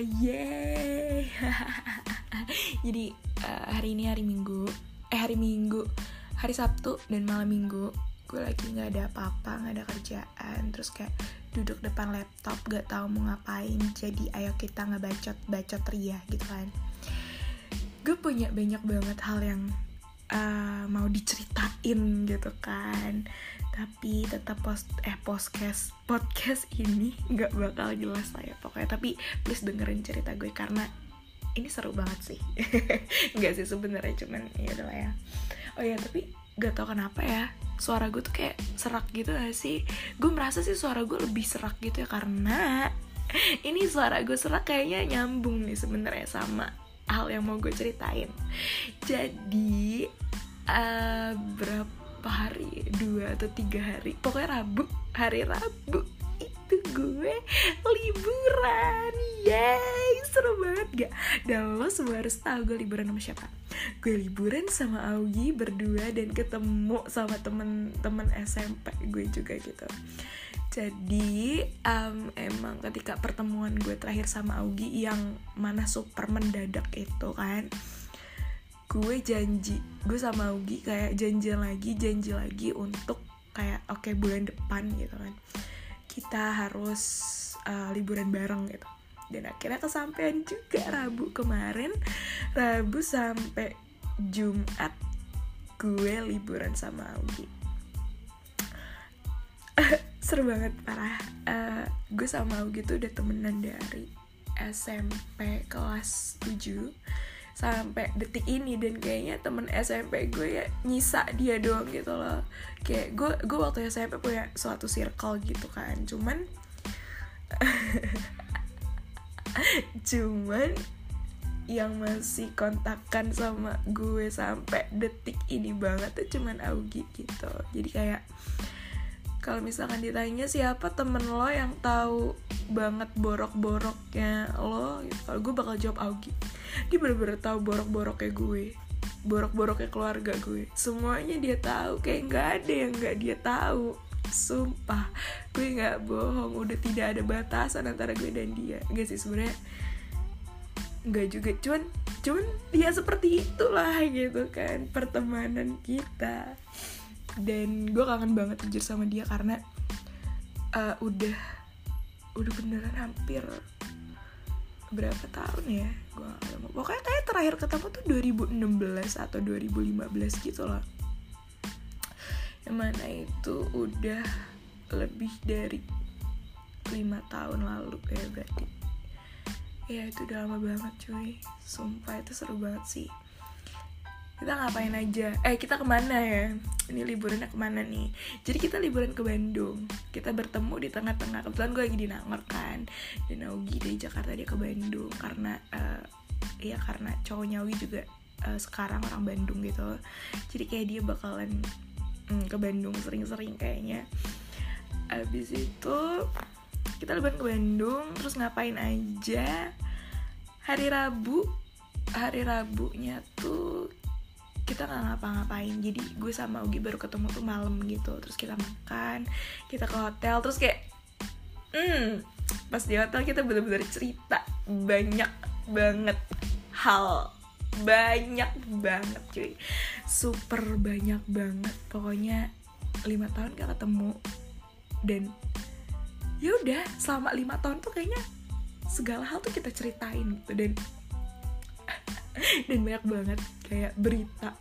yeay jadi uh, hari ini hari minggu. Eh hari minggu. Hari sabtu dan malam minggu. Gue lagi nggak ada apa-apa nggak ada kerjaan. Terus kayak duduk depan laptop gak tahu mau ngapain. Jadi ayo kita ngebacot bacot ria gitu kan. Gue punya banyak banget hal yang uh, mau diceritain gitu kan. Tapi tetap post eh podcast podcast ini nggak bakal jelas lah ya pokoknya. Tapi please dengerin cerita gue karena ini seru banget sih. Nggak sih sebenarnya cuman ya udah ya. Oh ya tapi gak tau kenapa ya suara gue tuh kayak serak gitu gak sih? Gue merasa sih suara gue lebih serak gitu ya karena ini suara gue serak kayaknya nyambung nih sebenarnya sama hal yang mau gue ceritain. Jadi uh, berapa hari? Dua atau tiga hari. Pokoknya rabu hari rabu itu gue liburan. Yay seru banget gak? Dan lo semua harus tahu gue liburan sama siapa. Gue liburan sama Augie berdua dan ketemu sama temen-temen SMP gue juga gitu. Jadi um, emang ketika pertemuan gue terakhir sama Augie yang mana super mendadak itu kan gue janji gue sama Augie kayak janji lagi janji lagi untuk kayak oke okay, bulan depan gitu kan kita harus uh, liburan bareng gitu. Dan akhirnya kesampaian juga Rabu kemarin. Rabu sampai Jumat gue liburan sama Augie. Seru banget parah. Uh, gue sama Augie tuh udah temenan dari SMP kelas 7 sampai detik ini dan kayaknya temen SMP gue ya nyisa dia doang gitu loh. Kayak gue gue waktu SMP punya suatu circle gitu kan. Cuman cuman yang masih kontakkan sama gue sampai detik ini banget tuh cuman Augie gitu. Jadi kayak kalau misalkan ditanya siapa temen lo yang tahu banget borok-boroknya lo gitu. Kalau gue bakal jawab Augie. Dia bener-bener tahu borok-boroknya gue borok-boroknya keluarga gue. Semuanya dia tahu kayak nggak ada yang nggak dia tahu. Sumpah gue nggak bohong. Udah tidak ada batasan antara gue dan dia. Gak sih sebenarnya nggak juga. Cuman cuman ya seperti itulah gitu kan pertemanan kita dan gue kangen banget jujur sama dia karena uh, udah udah beneran hampir berapa tahun ya gue pokoknya kayak terakhir ketemu tuh 2016 atau 2015 gitu loh. Yang mana itu udah lebih dari lima tahun lalu ya berarti. Ya itu udah lama banget cuy. Sumpah itu seru banget sih kita ngapain aja? Eh kita ke mana ya? Ini liburannya ke mana nih? Jadi kita liburan ke Bandung. Kita bertemu di tengah-tengah. Kebetulan gue lagi di Nangor kan. Dan Augie dari Jakarta dia ke Bandung. Karena uh, ya karena cowoknya Augie juga uh, sekarang orang Bandung gitu. Jadi kayak dia bakalan mm, ke Bandung sering-sering kayaknya. Abis itu kita liburan ke Bandung. Terus ngapain aja? Hari Rabu hari Rabunya tuh kita nggak ngapa-ngapain. Jadi gue sama Ugi baru ketemu tuh malam gitu. Terus kita makan kita ke hotel terus kayak hmm pas di hotel kita bener-bener cerita banyak banget. Hal banyak banget cuy. Super banyak banget. Pokoknya lima tahun gak ketemu. Dan ya udah selama lima tahun tuh kayaknya segala hal tuh kita ceritain gitu. Dan dan banyak banget kayak berita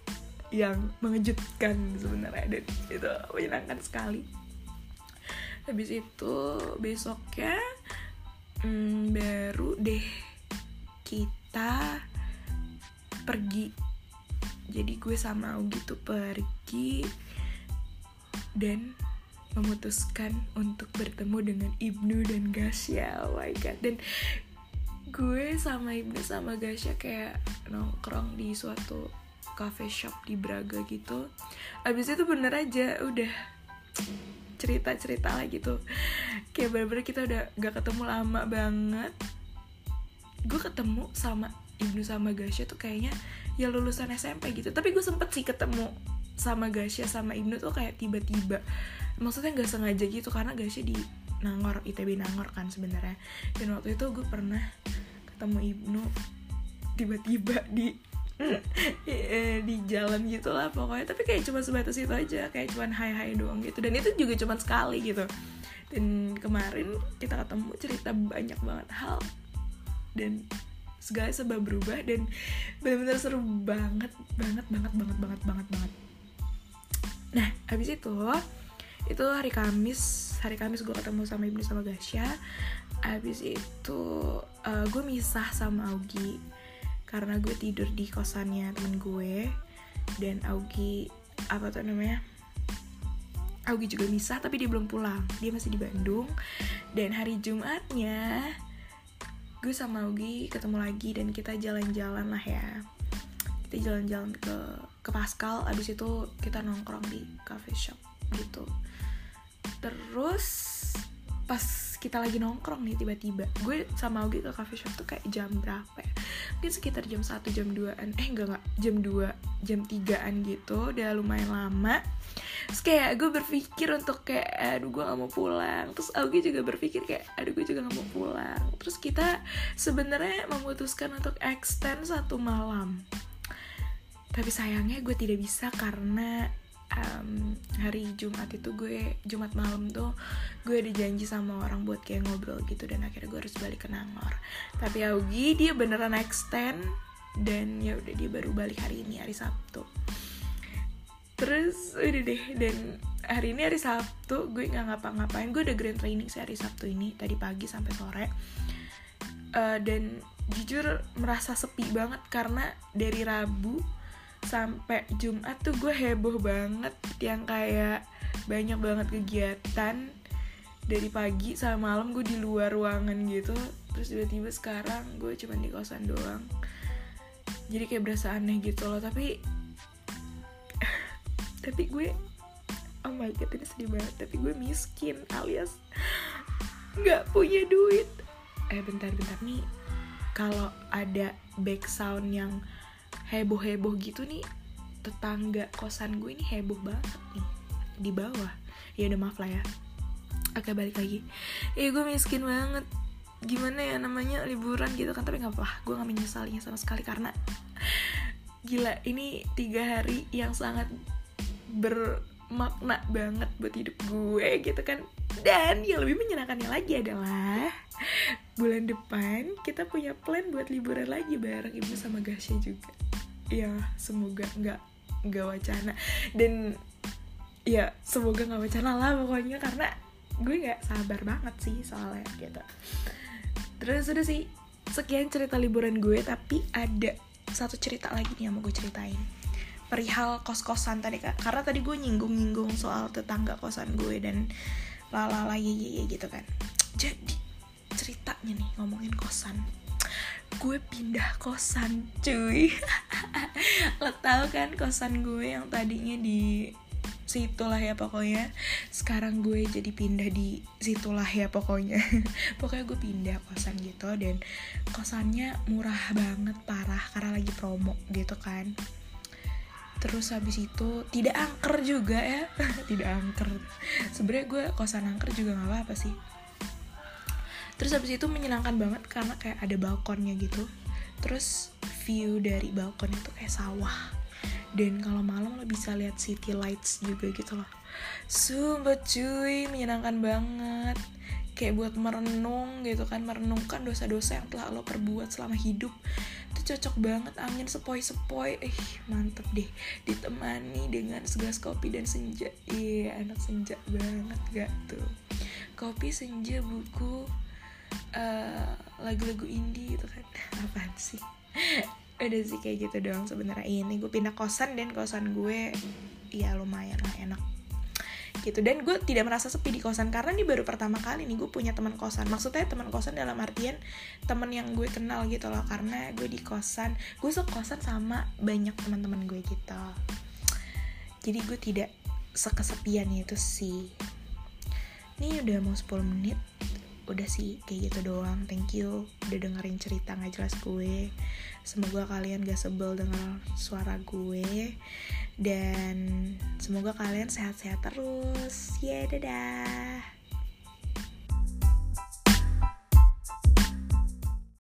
yang mengejutkan sebenarnya. Dan itu menyenangkan sekali. Habis itu besoknya hmm, baru deh kita pergi. Jadi gue sama Augie tuh pergi dan memutuskan untuk bertemu dengan Ibnu dan Gasya. Oh my god. Dan gue sama Ibnu sama Gasya kayak nongkrong di suatu cafe shop di Braga gitu. Abis itu bener aja udah cerita-cerita lah gitu. Kayak bener-bener kita udah gak ketemu lama banget. Gue ketemu sama Ibnu sama Gasya tuh kayaknya ya lulusan SMP gitu. Tapi gue sempet sih ketemu sama Gasya sama Ibnu tuh kayak tiba-tiba. Maksudnya nggak sengaja gitu karena Gasya di Nangor ITB Nangor kan sebenarnya. Dan waktu itu gue pernah ketemu Ibnu tiba-tiba di di jalan gitu lah pokoknya. Tapi kayak cuma sebatas itu aja kayak cuma hai hai doang gitu. Dan itu juga cuma sekali gitu. Dan kemarin kita ketemu cerita banyak banget hal dan segala sebab berubah dan benar-benar seru banget banget banget banget banget banget banget. Nah habis itu itu hari Kamis hari Kamis gue ketemu sama Ibnu sama Gasya habis itu uh, gue misah sama Augie karena gue tidur di kosannya temen gue dan Augie apa tuh namanya Augie juga misah tapi dia belum pulang. Dia masih di Bandung dan hari Jumatnya gue sama Augie ketemu lagi dan kita jalan-jalan lah ya. Kita jalan-jalan ke ke Pascal abis itu kita nongkrong di cafe shop gitu. Terus pas kita lagi nongkrong nih tiba-tiba. Gue sama Augie ke cafe shop tuh kayak jam berapa ya? Mungkin sekitar jam 1 jam 2an eh enggak enggak. Jam 2 jam 3an gitu. Udah lumayan lama. Terus kayak gue berpikir untuk kayak aduh gue gak mau pulang. Terus Augie juga berpikir kayak aduh gue juga gak mau pulang. Terus kita sebenarnya memutuskan untuk extend satu malam. Tapi sayangnya gue tidak bisa karena um, hari Jumat itu gue Jumat malam tuh gue ada janji sama orang buat kayak ngobrol gitu dan akhirnya gue harus balik ke Nangor. Tapi Augie dia beneran extend dan ya udah dia baru balik hari ini hari Sabtu. Terus udah deh dan hari ini hari Sabtu gue nggak ngapa-ngapain. Gue udah grand training sih hari Sabtu ini tadi pagi sampai sore. Uh, dan jujur merasa sepi banget karena dari Rabu sampai Jumat tuh gue heboh banget yang kayak banyak banget kegiatan dari pagi sampai malam gue di luar ruangan gitu. Terus tiba-tiba sekarang gue cuma di kosan doang. Jadi kayak berasa aneh gitu loh tapi tapi gue oh my god ini sedih banget. Tapi gue miskin alias nggak punya duit. Eh bentar-bentar nih kalau ada back sound yang heboh-heboh gitu nih tetangga kosan gue ini heboh banget nih di bawah. Ya udah maaf lah ya. Oke balik lagi. Ya gue miskin banget. Gimana ya namanya liburan gitu kan tapi nggak apa gue nggak menyesalinya sama sekali karena gila ini tiga hari yang sangat bermakna banget buat hidup gue gitu kan. Dan yang lebih menyenangkannya lagi adalah bulan depan kita punya plan buat liburan lagi bareng ibu sama Gasya juga ya semoga nggak nggak wacana. Dan ya semoga nggak wacana lah pokoknya karena gue nggak sabar banget sih soalnya gitu. Terus udah sih sekian cerita liburan gue tapi ada satu cerita lagi nih yang mau gue ceritain. Perihal kos-kosan tadi kak. Karena tadi gue nyinggung-nyinggung soal tetangga kosan gue dan lalala ye ye gitu kan. Jadi ceritanya nih ngomongin kosan gue pindah kosan cuy. Lo tau kan kosan gue yang tadinya di situlah ya pokoknya. Sekarang gue jadi pindah di situlah ya pokoknya. Pokoknya gue pindah kosan gitu dan kosannya murah banget parah karena lagi promo gitu kan. Terus habis itu tidak angker juga ya. Tidak angker. Sebenarnya gue kosan angker juga nggak apa-apa sih terus habis itu menyenangkan banget karena kayak ada balkonnya gitu. Terus view dari balkon itu kayak sawah. Dan kalau malam lo bisa lihat city lights juga gitu loh. Sumpah cuy menyenangkan banget. Kayak buat merenung gitu kan merenungkan dosa-dosa yang telah lo perbuat selama hidup. Itu cocok banget angin sepoi-sepoi. Eh mantep deh. Ditemani dengan segelas kopi dan senja. Iya anak senja banget gak tuh? Kopi senja buku lagu lagu-lagu indie gitu kan. Apaan sih? Udah sih kayak gitu doang sebenarnya. Ini gue pindah kosan dan kosan gue ya lumayan lah enak. Gitu. Dan gue tidak merasa sepi di kosan karena ini baru pertama kali nih gue punya teman kosan. Maksudnya teman kosan dalam artian teman yang gue kenal gitu loh karena gue di kosan gue sekosan sama banyak teman-teman gue gitu. Jadi gue tidak sekesepian itu sih. Ini udah mau 10 menit udah sih kayak gitu doang. Thank you udah dengerin cerita nggak jelas gue. Semoga kalian gak sebel dengar suara gue. Dan semoga kalian sehat-sehat terus. Ya yeah, dadah